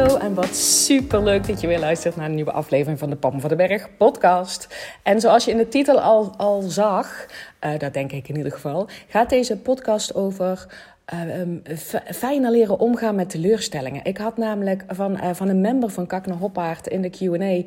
Hallo en wat super leuk dat je weer luistert naar een nieuwe aflevering van de Pam van den Berg podcast. En zoals je in de titel al, al zag, uh, dat denk ik in ieder geval, gaat deze podcast over uh, um, fijner leren omgaan met teleurstellingen. Ik had namelijk van, uh, van een member van Kakne Hoppaard in de Q&A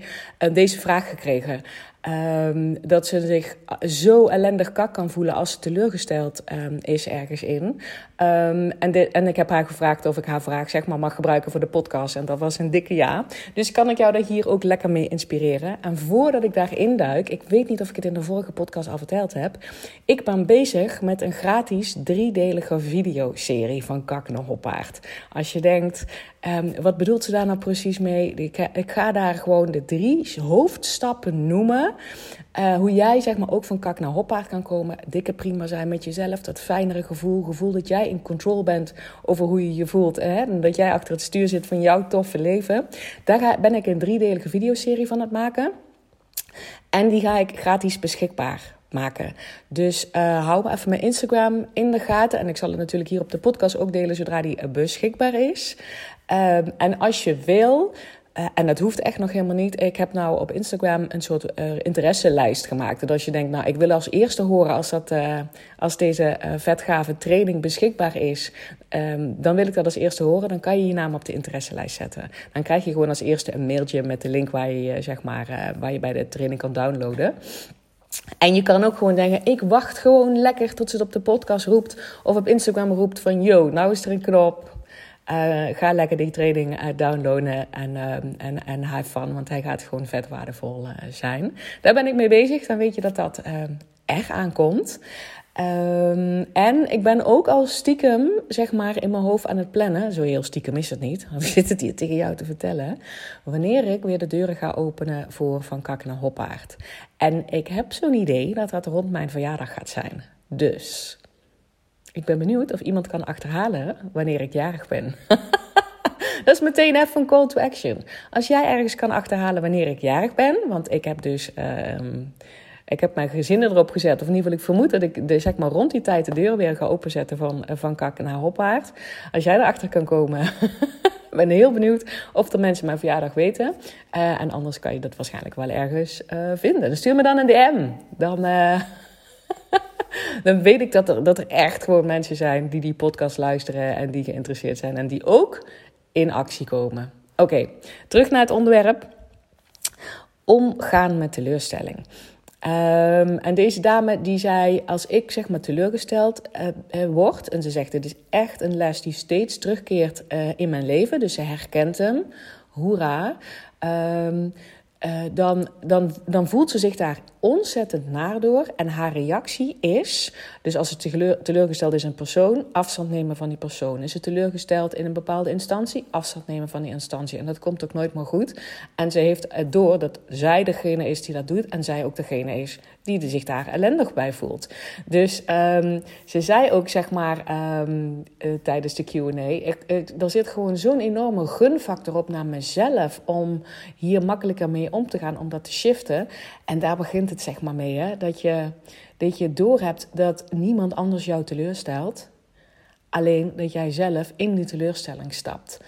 deze vraag gekregen. Um, dat ze zich zo ellendig kak kan voelen als ze teleurgesteld um, is ergens in. Um, en, de, en ik heb haar gevraagd of ik haar vraag zeg maar mag gebruiken voor de podcast. En dat was een dikke ja. Dus kan ik jou daar hier ook lekker mee inspireren. En voordat ik daarin duik, ik weet niet of ik het in de vorige podcast al verteld heb. Ik ben bezig met een gratis driedelige videoserie van Kak naar Hoppaard. Als je denkt, Um, wat bedoelt ze daar nou precies mee? Ik, ik, ga daar gewoon de drie hoofdstappen noemen. Uh, hoe jij zeg maar ook van kak naar hoppaard kan komen. Dikke prima zijn met jezelf. Dat fijnere gevoel. Gevoel dat jij in control bent over hoe je je voelt. Hè? En dat jij achter het stuur zit van jouw toffe leven. Daar ben ik een driedelige videoserie van het maken. En die ga ik gratis beschikbaar maken. Dus uh, hou me even mijn Instagram in de gaten. En ik zal het natuurlijk hier op de podcast ook delen zodra die beschikbaar is. Um, en als je wil, uh, en dat hoeft echt nog helemaal niet. Ik heb nou op Instagram een soort uh, interesselijst gemaakt. Dat als je denkt, nou, ik wil als eerste horen als, dat, uh, als deze vetgave training beschikbaar is. Um, dan wil ik dat als eerste horen. Dan kan je je naam op de interesselijst zetten. Dan krijg je gewoon als eerste een mailtje met de link waar je, zeg maar, waar je bij de training kan downloaden. En je kan ook gewoon denken, ik wacht gewoon lekker tot ze het op de podcast roept of op Instagram roept van, yo, nou is er een knop, uh, ga lekker die training uh, downloaden en, uh, en, en have fun, want hij gaat gewoon vet waardevol zijn. Daar ben ik mee bezig, dan weet je dat dat echt aankomt. Um, en ik ben ook al stiekem, zeg maar, in mijn hoofd aan het plannen. Zo heel stiekem is het niet, ik zit het hier tegen jou te vertellen. Wanneer ik weer de deuren ga openen voor Van Kak naar Hoppaard. En ik heb zo'n idee dat dat rond mijn verjaardag gaat zijn. Dus ik ben benieuwd of iemand kan achterhalen wanneer ik jarig ben. dat is meteen even een call to action. Als jij ergens kan achterhalen wanneer ik jarig ben, want ik heb dus. Uh, ik heb mijn gezinnen erop gezet, of in ieder geval ik vermoed dat ik de, zeg maar, rond die tijd de deur weer ga openzetten van, eh, van kak naar hoppaard. Als jij erachter kan komen, ben heel benieuwd of er mensen mijn verjaardag weten. Uh, en anders kan je dat waarschijnlijk wel ergens uh, vinden. Dus stuur me dan een DM. Dan dan weet ik dat er, dat er echt gewoon mensen zijn die die podcast luisteren en die geïnteresseerd zijn en die ook in actie komen. Oké, terug naar het onderwerp. Omgaan met teleurstelling. Um, en deze dame die zei, als ik zeg maar teleurgesteld uh, word, en ze zegt, het is echt een les die steeds terugkeert uh, in mijn leven, dus ze herkent hem, hoera. Uh, dan, dan, dan voelt ze zich daar ontzettend naar door. En haar reactie is, dus als ze teleurgesteld is in een persoon, afstand nemen van die persoon. Is ze teleurgesteld in een bepaalde instantie, afstand nemen van die instantie. En dat komt ook nooit meer goed. En ze heeft door dat zij degene is die dat doet en zij ook degene is die zich daar ellendig bij voelt. Dus um, ze zei ook, zeg maar, um, uh, tijdens de Q&A... er zit gewoon zo'n enorme gunfactor op naar mezelf... om hier makkelijker mee om te gaan, om dat te shiften. En daar begint het zeg maar mee, hè? Dat, je, dat je doorhebt dat niemand anders jou teleurstelt... alleen dat jij zelf in die teleurstelling stapt...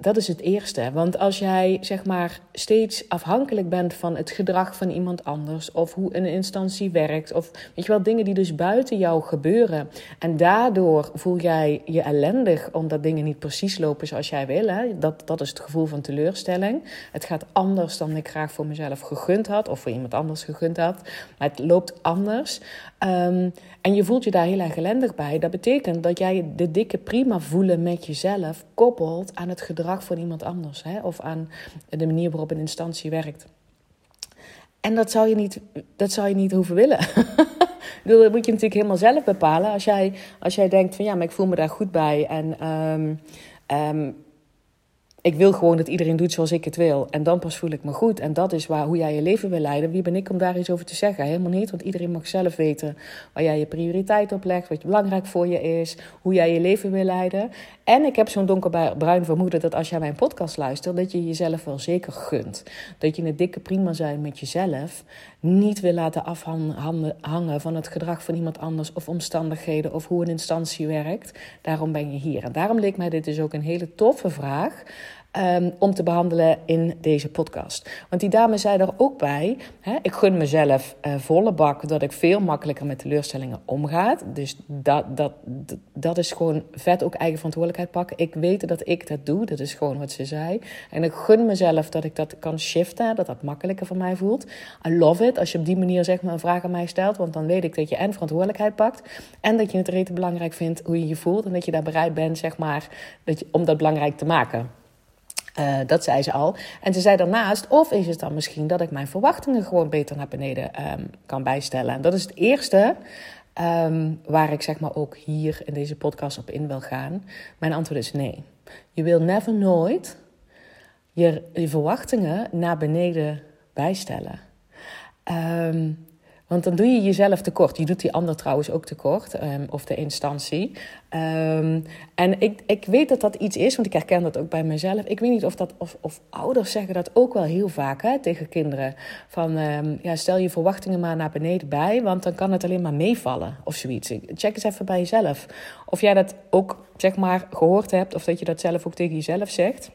dat is het eerste. Want als jij zeg maar steeds afhankelijk bent van het gedrag van iemand anders, of hoe een instantie werkt, of weet je wel, dingen die dus buiten jou gebeuren. En daardoor voel jij je ellendig omdat dingen niet precies lopen zoals jij wil. Hè? Dat, dat is het gevoel van teleurstelling. Het gaat anders dan ik graag voor mezelf gegund had, of voor iemand anders gegund had. Maar het loopt anders. Ehm, en je voelt je daar heel erg ellendig bij. Dat betekent dat jij de dikke prima voelen met jezelf koppelt aan het gedrag van iemand anders. Hè? Of aan de manier waarop een instantie werkt. En dat zou je niet, dat zou je niet hoeven willen. dat moet je natuurlijk helemaal zelf bepalen. Als jij, als jij denkt van ja, maar ik voel me daar goed bij. En um, ik wil gewoon dat iedereen doet zoals ik het wil. En dan pas voel ik me goed. En dat is waar, hoe jij je leven wil leiden. Wie ben ik om daar iets over te zeggen? Helemaal niet. Want iedereen mag zelf weten waar jij je prioriteit op legt. Wat belangrijk voor je is. Hoe jij je leven wil leiden. En ik heb zo'n donkerbruin vermoeden dat als jij mijn podcast luistert. Dat je jezelf wel zeker gunt. Dat je een dikke prima zijn met jezelf. Niet wil laten afhangen van het gedrag van iemand anders. Of omstandigheden. Of hoe een instantie werkt. Daarom ben je hier. En daarom leek mij dit dus ook een hele toffe vraag. Um, om te behandelen in deze podcast. Want die dame zei er ook bij: hè, ik gun mezelf uh, volle bak dat ik veel makkelijker met teleurstellingen omga. Dus dat, dat, dat is gewoon vet ook eigen verantwoordelijkheid pakken. Ik weet dat ik dat doe, dat is gewoon wat ze zei. En ik gun mezelf dat ik dat kan shiften, dat dat makkelijker voor mij voelt. I love it als je op die manier zeg maar een vraag aan mij stelt, want dan weet ik dat je en verantwoordelijkheid pakt en dat je het rete belangrijk vindt hoe je je voelt en dat je daar bereid bent zeg maar, dat je, om dat belangrijk te maken. Uh, dat zei ze al. En ze zei daarnaast, of is het dan misschien dat ik mijn verwachtingen gewoon beter naar beneden um, kan bijstellen. En dat is het eerste um, waar ik zeg maar ook hier in deze podcast op in wil gaan. Mijn antwoord is nee. Je wil never nooit je, je verwachtingen naar beneden bijstellen. Um, want dan doe je jezelf tekort. Je doet die ander trouwens ook tekort, um, of de instantie. Um, en ik, ik weet dat dat iets is, want ik herken dat ook bij mezelf. Ik weet niet of, dat, of, of ouders zeggen dat ook wel heel vaak hè, tegen kinderen. Van um, ja, stel je verwachtingen maar naar beneden bij, want dan kan het alleen maar meevallen of zoiets. Check eens even bij jezelf. Of jij dat ook zeg maar gehoord hebt, of dat je dat zelf ook tegen jezelf zegt.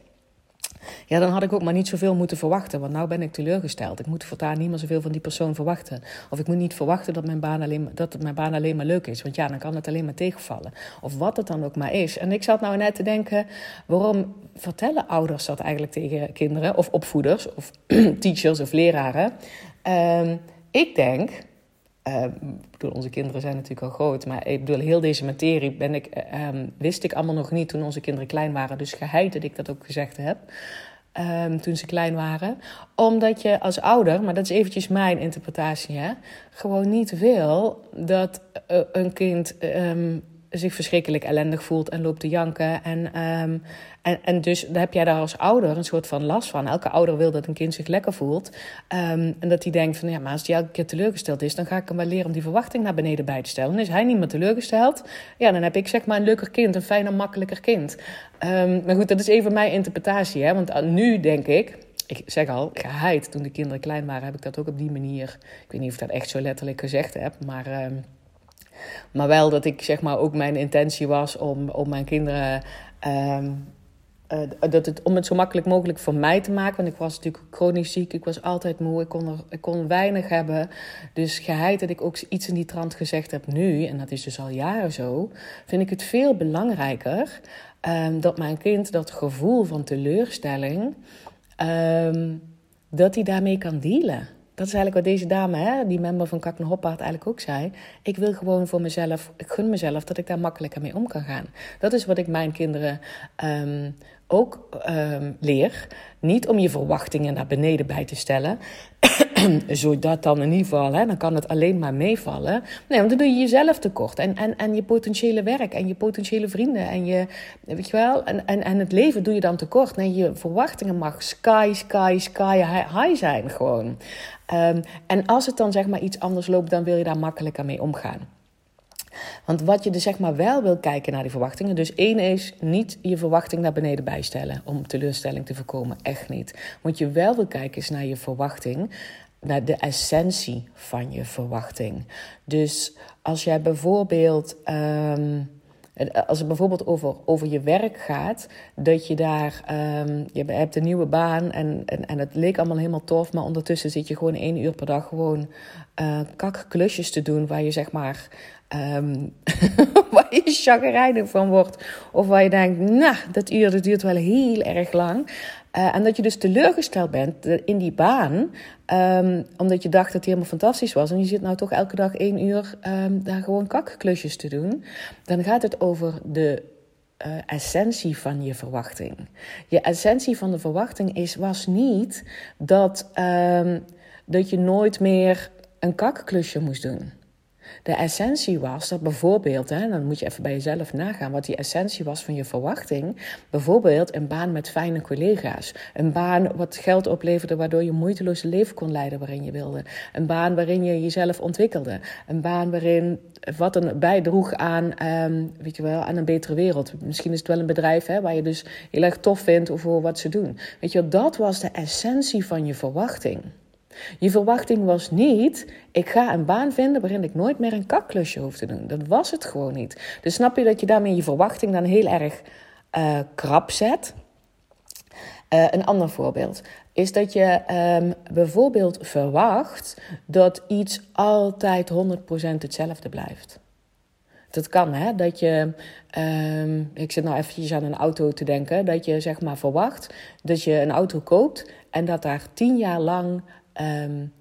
Ja, dan had ik ook maar niet zoveel moeten verwachten. Want nou ben ik teleurgesteld. Ik moet voortaan niet meer zoveel van die persoon verwachten. Of ik moet niet verwachten dat mijn baan alleen, dat mijn baan alleen maar leuk is. Want ja, dan kan het alleen maar tegenvallen. Of wat het dan ook maar is. En ik zat nou net te denken, waarom vertellen ouders dat eigenlijk tegen kinderen? Of opvoeders, of teachers of leraren? Um, ik denk uh, ik bedoel, onze kinderen zijn natuurlijk al groot, maar ik bedoel, heel deze materie ben ik, um, wist ik allemaal nog niet toen onze kinderen klein waren. Dus geheid dat ik dat ook gezegd heb. Um, toen ze klein waren. Omdat je als ouder, maar dat is eventjes mijn interpretatie, hè, gewoon niet wil dat uh, een kind um, zich verschrikkelijk ellendig voelt en loopt te janken. En, um, en, en dus heb jij daar als ouder een soort van last van. Elke ouder wil dat een kind zich lekker voelt. Um, en dat hij denkt van ja, maar als hij elke keer teleurgesteld is, dan ga ik hem wel leren om die verwachting naar beneden bij te stellen. En is hij niet meer teleurgesteld, ja, dan heb ik zeg maar een leuker kind, een fijner, makkelijker kind. Um, maar goed, dat is even mijn interpretatie. Hè? Want nu denk ik, ik zeg al, geheid, toen de kinderen klein waren, heb ik dat ook op die manier. Ik weet niet of ik dat echt zo letterlijk gezegd heb, maar. Maar wel dat ik zeg maar ook mijn intentie was om, om mijn kinderen. Um, uh, dat het, om het zo makkelijk mogelijk voor mij te maken. Want ik was natuurlijk chronisch ziek. Ik was altijd moe. Ik kon, er, ik kon weinig hebben. Dus geheid dat ik ook iets in die trant gezegd heb nu. En dat is dus al jaren zo. Vind ik het veel belangrijker. Um, dat mijn kind dat gevoel van teleurstelling. Um, dat hij daarmee kan dealen. Dat is eigenlijk wat deze dame, hè, die member van Kakne Hoppaard, eigenlijk ook zei. Ik wil gewoon voor mezelf, ik gun mezelf dat ik daar makkelijker mee om kan gaan. Dat is wat ik mijn kinderen um, ook um, leer. Niet om je verwachtingen naar beneden bij te stellen. Zodat dan in ieder geval, hè, dan kan het alleen maar meevallen. Nee, want dan doe je jezelf tekort. En, en, en je potentiële werk en je potentiële vrienden. En, je, weet je wel, en, en, en het leven doe je dan tekort. Nee, je verwachtingen mag sky, sky, sky high zijn gewoon. Um, en als het dan zeg maar iets anders loopt, dan wil je daar makkelijker mee omgaan. Want wat je dus zeg maar wel wil kijken naar die verwachtingen. Dus één is niet je verwachting naar beneden bijstellen om teleurstelling te voorkomen. Echt niet. Wat je wel wil kijken is naar je verwachting. Naar de essentie van je verwachting. Dus als jij bijvoorbeeld. Um, als het bijvoorbeeld over, over je werk gaat, dat je daar, um, je hebt een nieuwe baan en, en, en het leek allemaal helemaal tof, maar ondertussen zit je gewoon één uur per dag gewoon uh, kakklusjes te doen waar je zeg maar Um, waar je chagrijnig van wordt. Of waar je denkt, nou, dat uur dat duurt wel heel erg lang. Uh, en dat je dus teleurgesteld bent in die baan. Um, omdat je dacht dat die helemaal fantastisch was. En je zit nou toch elke dag één uur um, daar gewoon kakklusjes te doen. Dan gaat het over de uh, essentie van je verwachting. Je essentie van de verwachting is, was niet dat, dat je nooit meer een kakklusje moest doen. De essentie was dat bijvoorbeeld, hè, dan moet je even bij jezelf nagaan wat die essentie was van je verwachting. Bijvoorbeeld een baan met fijne collega's. Een baan wat geld opleverde waardoor je moeiteloos leven kon leiden waarin je wilde. Een baan waarin je jezelf ontwikkelde. Een baan waarin wat een bijdroeg aan, um, weet je wel, aan een betere wereld. Misschien is het wel een bedrijf hè, waar je dus heel erg tof vindt over wat ze doen. Weet je, dat was de essentie van je verwachting. Je verwachting was niet, ik ga een baan vinden waarin ik nooit meer een kakklusje hoef te doen. Dat was het gewoon niet. Dus snap je dat je daarmee je verwachting dan heel erg uh, krap zet? Uh, een ander voorbeeld is dat je um, bijvoorbeeld verwacht dat iets altijd 100% hetzelfde blijft. Dat kan, hè? Dat je, um, ik zit nou eventjes aan een auto te denken, dat je zeg maar verwacht dat je een auto koopt en dat daar tien jaar lang um,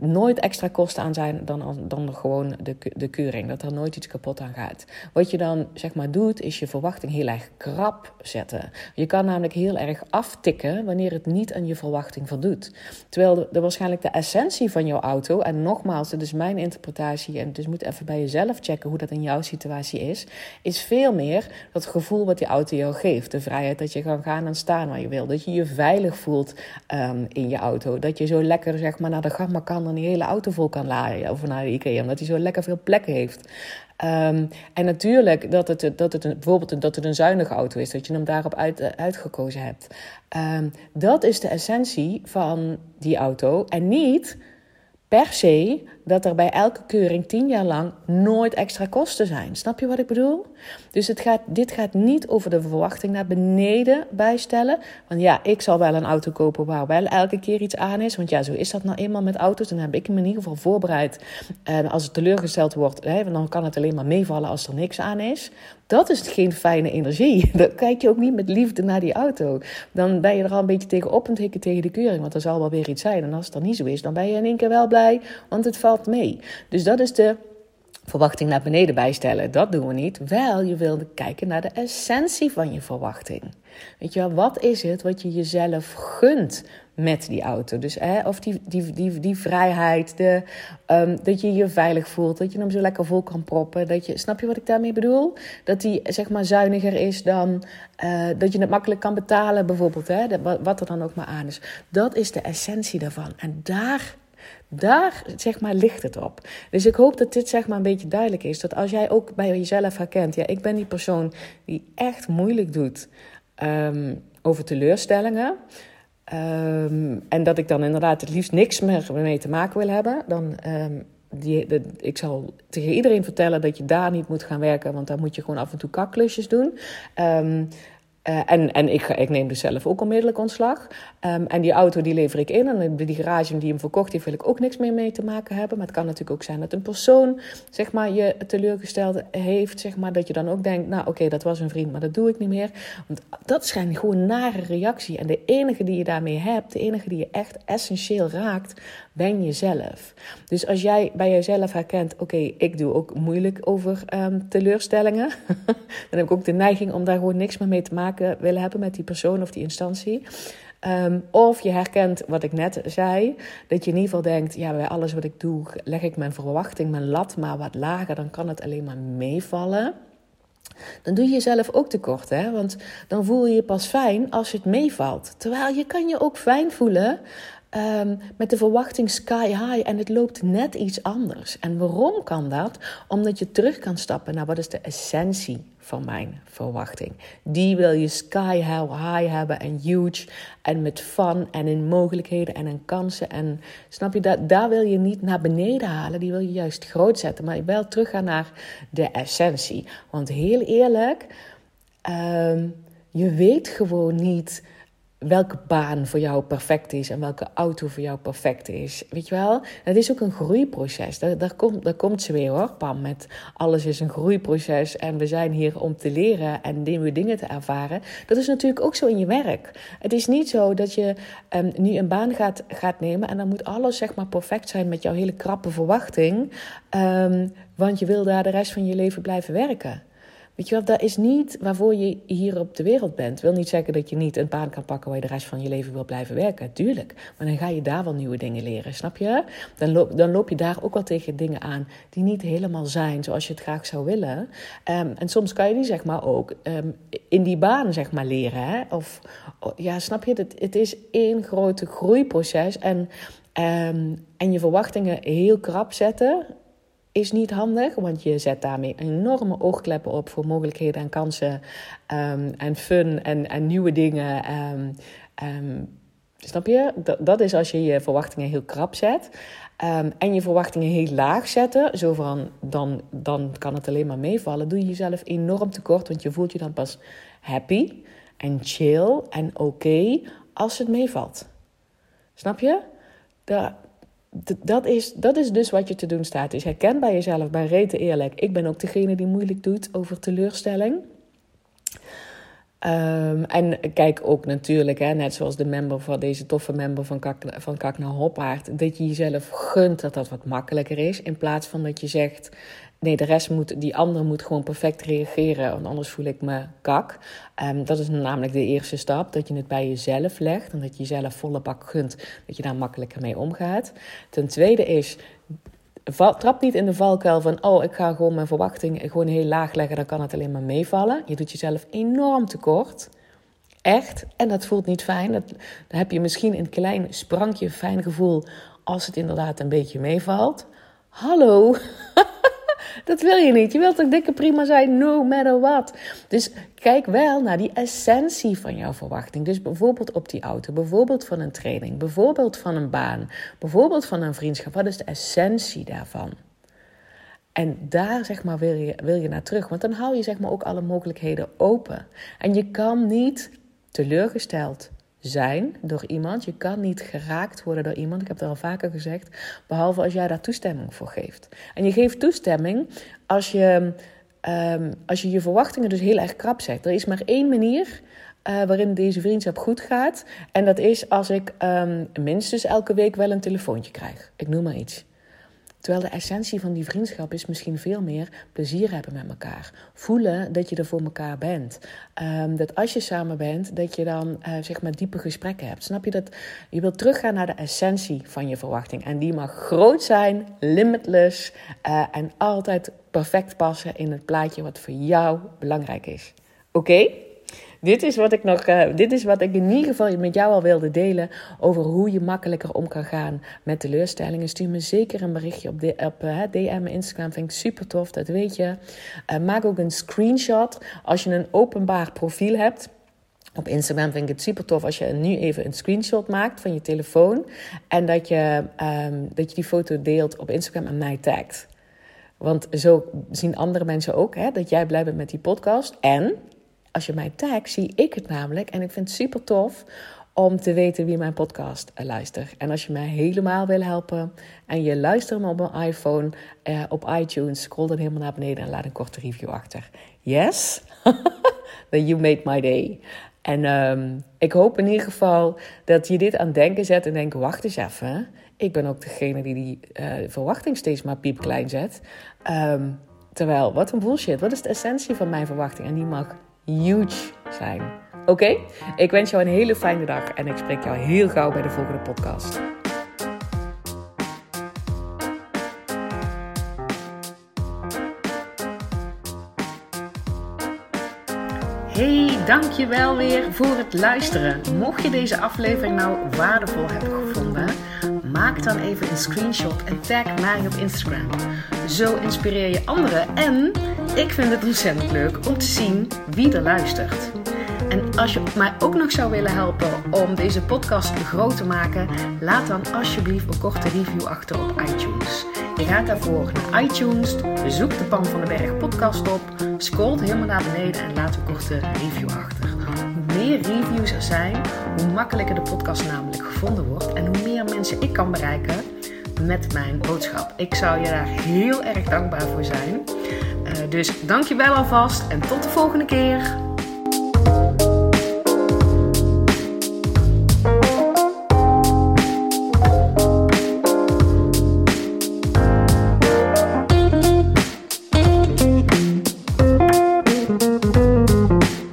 nooit extra kosten aan zijn dan, dan gewoon de, de keuring. Dat er nooit iets kapot aan gaat. Wat je dan zeg maar doet, is je verwachting heel erg krap zetten. Je kan namelijk heel erg aftikken wanneer het niet aan je verwachting voldoet. Terwijl de, waarschijnlijk de essentie van jouw auto, en nogmaals, dit is mijn interpretatie, en dus moet even bij jezelf checken hoe dat in jouw situatie is, is veel meer dat gevoel wat die auto jou geeft. De vrijheid dat je kan gaan en staan waar je wil. Dat je je veilig voelt um, in je auto. Dat je zo lekker zeg maar naar de gamma kan die hele auto vol kan laaien. Of naar de IKEA, omdat hij zo lekker veel plekken heeft. Um, en natuurlijk dat het, dat het een, bijvoorbeeld dat het een zuinige auto is, dat je hem daarop uit, uh, uitgekozen hebt. Um, dat is de essentie van die auto. En niet per se dat er bij elke keuring tien jaar lang nooit extra kosten zijn. Snap je wat ik bedoel? Dus het gaat, dit gaat niet over de verwachting naar beneden bijstellen. Want ja, ik zal wel een auto kopen waar wel elke keer iets aan is. Want ja, zo is dat nou eenmaal met auto's. Dan heb ik me in ieder geval voorbereid. En als het teleurgesteld wordt, hè, dan kan het alleen maar meevallen als er niks aan is. Dat is geen fijne energie. Dan kijk je ook niet met liefde naar die auto. Dan ben je er al een beetje tegen op en tegen de keuring. Want er zal wel weer iets zijn. En als het dan niet zo is, dan ben je in één keer wel blij. Want het valt mee. Dus dat is de verwachting naar beneden bijstellen. Dat doen we niet. Wel, je wilde kijken naar de essentie van je verwachting. Weet je wel, wat is het wat je jezelf gunt met die auto? Dus hè, of die, die, die, die vrijheid, de, um, dat je je veilig voelt, dat je hem zo lekker vol kan proppen. Dat je, snap je wat ik daarmee bedoel? Dat die zeg maar zuiniger is dan uh, dat je het makkelijk kan betalen, bijvoorbeeld. Hè, wat er dan ook maar aan is. Dat is de essentie daarvan. En daar daar zeg maar, ligt het op. Dus ik hoop dat dit zeg maar, een beetje duidelijk is. Dat als jij ook bij jezelf herkent, ja, ik ben die persoon die echt moeilijk doet um, over teleurstellingen. Um, en dat ik dan inderdaad het liefst niks meer mee te maken wil hebben. Dan, um, die, de, ik zal tegen iedereen vertellen dat je daar niet moet gaan werken, want daar moet je gewoon af en toe kakklusjes doen. Uh, en en ik, ik neem dus zelf ook onmiddellijk ontslag. Um, en die auto die lever ik in. En die garage die hem verkocht heeft, wil ik ook niks meer mee te maken hebben. Maar het kan natuurlijk ook zijn dat een persoon zeg maar, je teleurgesteld heeft. Zeg maar, dat je dan ook denkt, nou oké, dat was een vriend, maar dat doe ik niet meer. Want dat is gewoon nare reactie. En de enige die je daarmee hebt, de enige die je echt essentieel raakt, ben jezelf. Dus als jij bij jezelf herkent, oké, ik doe ook moeilijk over um, teleurstellingen. dan heb ik ook de neiging om daar gewoon niks meer mee te maken willen hebben met die persoon of die instantie. Um, of je herkent wat ik net zei, dat je in ieder geval denkt: ja, bij alles wat ik doe, leg ik mijn verwachting, mijn lat maar wat lager, dan kan het alleen maar meevallen. Dan doe je jezelf ook tekort, hè? Want dan voel je je pas fijn als het meevalt. Terwijl je kan je ook fijn voelen ehm, met de verwachting sky high en het loopt net iets anders. En waarom kan dat? Omdat je terug kan stappen naar wat is de essentie van mijn verwachting. Die wil je sky high hebben en huge en met fun en in mogelijkheden en in kansen. En snap je, dat, daar wil je niet naar beneden halen, die wil je juist groot zetten. Maar je wel teruggaan naar de essentie. Want heel eerlijk, ehm, je weet gewoon niet welke baan voor jou perfect is en welke auto voor jou perfect is. Weet je wel? Het is ook een groeiproces. Daar, daar, komt, daar komt ze weer hoor, Pam. Met alles is een groeiproces en we zijn hier om te leren en nieuwe dingen te ervaren. Dat is natuurlijk ook zo in je werk. Het is niet zo dat je um, nu een baan gaat, gaat nemen en dan moet alles zeg maar perfect zijn met jouw hele krappe verwachting. Um, want je wil daar de rest van je leven blijven werken. Weet je wel, dat is niet waarvoor je hier op de wereld bent. Wil niet zeggen dat je niet een baan kan pakken waar je de rest van je leven wil blijven werken. Tuurlijk. Maar dan ga je daar wel nieuwe dingen leren, snap je? Dan loop, dan loop je daar ook wel tegen dingen aan die niet helemaal zijn zoals je het graag zou willen. Um, en soms kan je die zeg maar ook um, in die baan zeg maar leren. Hè? Of ja, snap je? Het, is één grote groeiproces. En, um, en je verwachtingen heel krap zetten is niet handig, want je zet daarmee enorme oogkleppen op voor mogelijkheden en kansen um, en fun en, en nieuwe dingen. Um, um, snap je? Dat, dat is als je je verwachtingen heel krap zet. en je verwachtingen heel laag zetten, zo van dan, dan kan het alleen maar meevallen. Doe je jezelf enorm tekort, want je voelt je dan pas happy en chill en oké als het meevalt. Snap je? Dat, dat is, dat is dus wat je te doen staat. Dus herken bij jezelf, bij rete eerlijk. Ik ben ook degene die moeilijk doet over teleurstelling. Um, en kijk ook natuurlijk, hè, net zoals de member van deze toffe member van Kak, van naar Hoppaard, dat je jezelf gunt dat dat wat makkelijker is. In plaats van dat je zegt, nee, de rest moet, die ander moet gewoon perfect reageren, want anders voel ik me kak. Um, dat is namelijk de eerste stap, dat je het bij jezelf legt en dat je jezelf volle bak gunt, dat je daar makkelijker mee omgaat. Ten tweede is, trap niet in de valkuil van, oh, ik ga gewoon mijn verwachting gewoon heel laag leggen, dan kan het alleen maar meevallen. Je doet jezelf enorm tekort. Echt. En dat voelt niet fijn. Dat, dan heb je misschien een klein sprankje fijn gevoel als het inderdaad een beetje meevalt. Hallo. Dat wil je niet. Je wilt toch dikke prima zijn, no matter what. Dus kijk wel naar die essentie van jouw verwachting. Dus bijvoorbeeld op die auto, bijvoorbeeld van een training, bijvoorbeeld van een baan, bijvoorbeeld van een vriendschap. Wat is de essentie daarvan? En daar zeg maar wil je, wil je naar terug. Want dan hou je zeg maar ook alle mogelijkheden open. En je kan niet teleurgesteld zijn door iemand. Je kan niet geraakt worden door iemand. Ik heb het al vaker gezegd. Behalve als jij daar toestemming voor geeft. En je geeft toestemming als je um, als je, je verwachtingen dus heel erg krap zet. Er is maar één manier. Uh, waarin deze vriendschap goed gaat. En dat is als ik um, minstens elke week wel een telefoontje krijg. Ik noem maar iets. Terwijl de essentie van die vriendschap is misschien veel meer plezier hebben met elkaar. Voelen dat je er voor elkaar bent. Um, dat als je samen bent, dat je dan uh, zeg maar diepe gesprekken hebt. Snap je dat? Je wilt teruggaan naar de essentie van je verwachting. En die mag groot zijn, limitless uh, en altijd perfect passen in het plaatje wat voor jou belangrijk is. Oké? Dit is wat ik nog, uh, dit is wat ik in ieder geval met jou al wilde delen over hoe je makkelijker om kan gaan met teleurstellingen. Stuur me zeker een berichtje op, de, op uh, DM Instagram, vind ik super tof, dat weet je. Uh, maak ook een screenshot als je een openbaar profiel hebt. Op Instagram vind ik het super tof als je nu even een screenshot maakt van je telefoon. En dat je, um, dat je die foto deelt op Instagram en mij tagt. Want zo zien andere mensen ook hè, dat jij blij bent met die podcast. En als je mij tagt, zie ik het namelijk. En ik vind het super tof om te weten wie mijn podcast luistert. En als je mij helemaal wil helpen en je luistert hem op een iPhone, eh, op iTunes, scroll dan helemaal naar beneden en laat een korte review achter. Yes? Then you made my day. En um, ik hoop in ieder geval dat je dit aan denken zet en denkt, wacht eens even. Ik ben ook degene die die uh, verwachting steeds maar piepklein zet. Um, terwijl, wat een bullshit. Wat is de essentie van mijn verwachting? En die mag huge zijn. Oké? Ik wens jou een hele fijne dag en ik spreek jou heel gauw bij de volgende podcast. Hey, dankjewel weer voor het luisteren. Mocht je deze aflevering nou waardevol hebben gevonden, maak dan even een screenshot en tag mij op Instagram. Zo inspireer je anderen en ik vind het ontzettend leuk om te zien wie er luistert. En als je mij ook nog zou willen helpen om deze podcast groot te maken, laat dan alsjeblieft een korte review achter op iTunes. Je gaat daarvoor naar iTunes, zoek de Pam van den Berg podcast op, scrolt helemaal naar beneden en laat een korte review achter. Hoe meer reviews er zijn, hoe makkelijker de podcast namelijk gevonden wordt en hoe meer mensen ik kan bereiken met mijn boodschap. Ik zou je daar heel erg dankbaar voor zijn. Uh, dus dankjewel alvast en tot de volgende keer.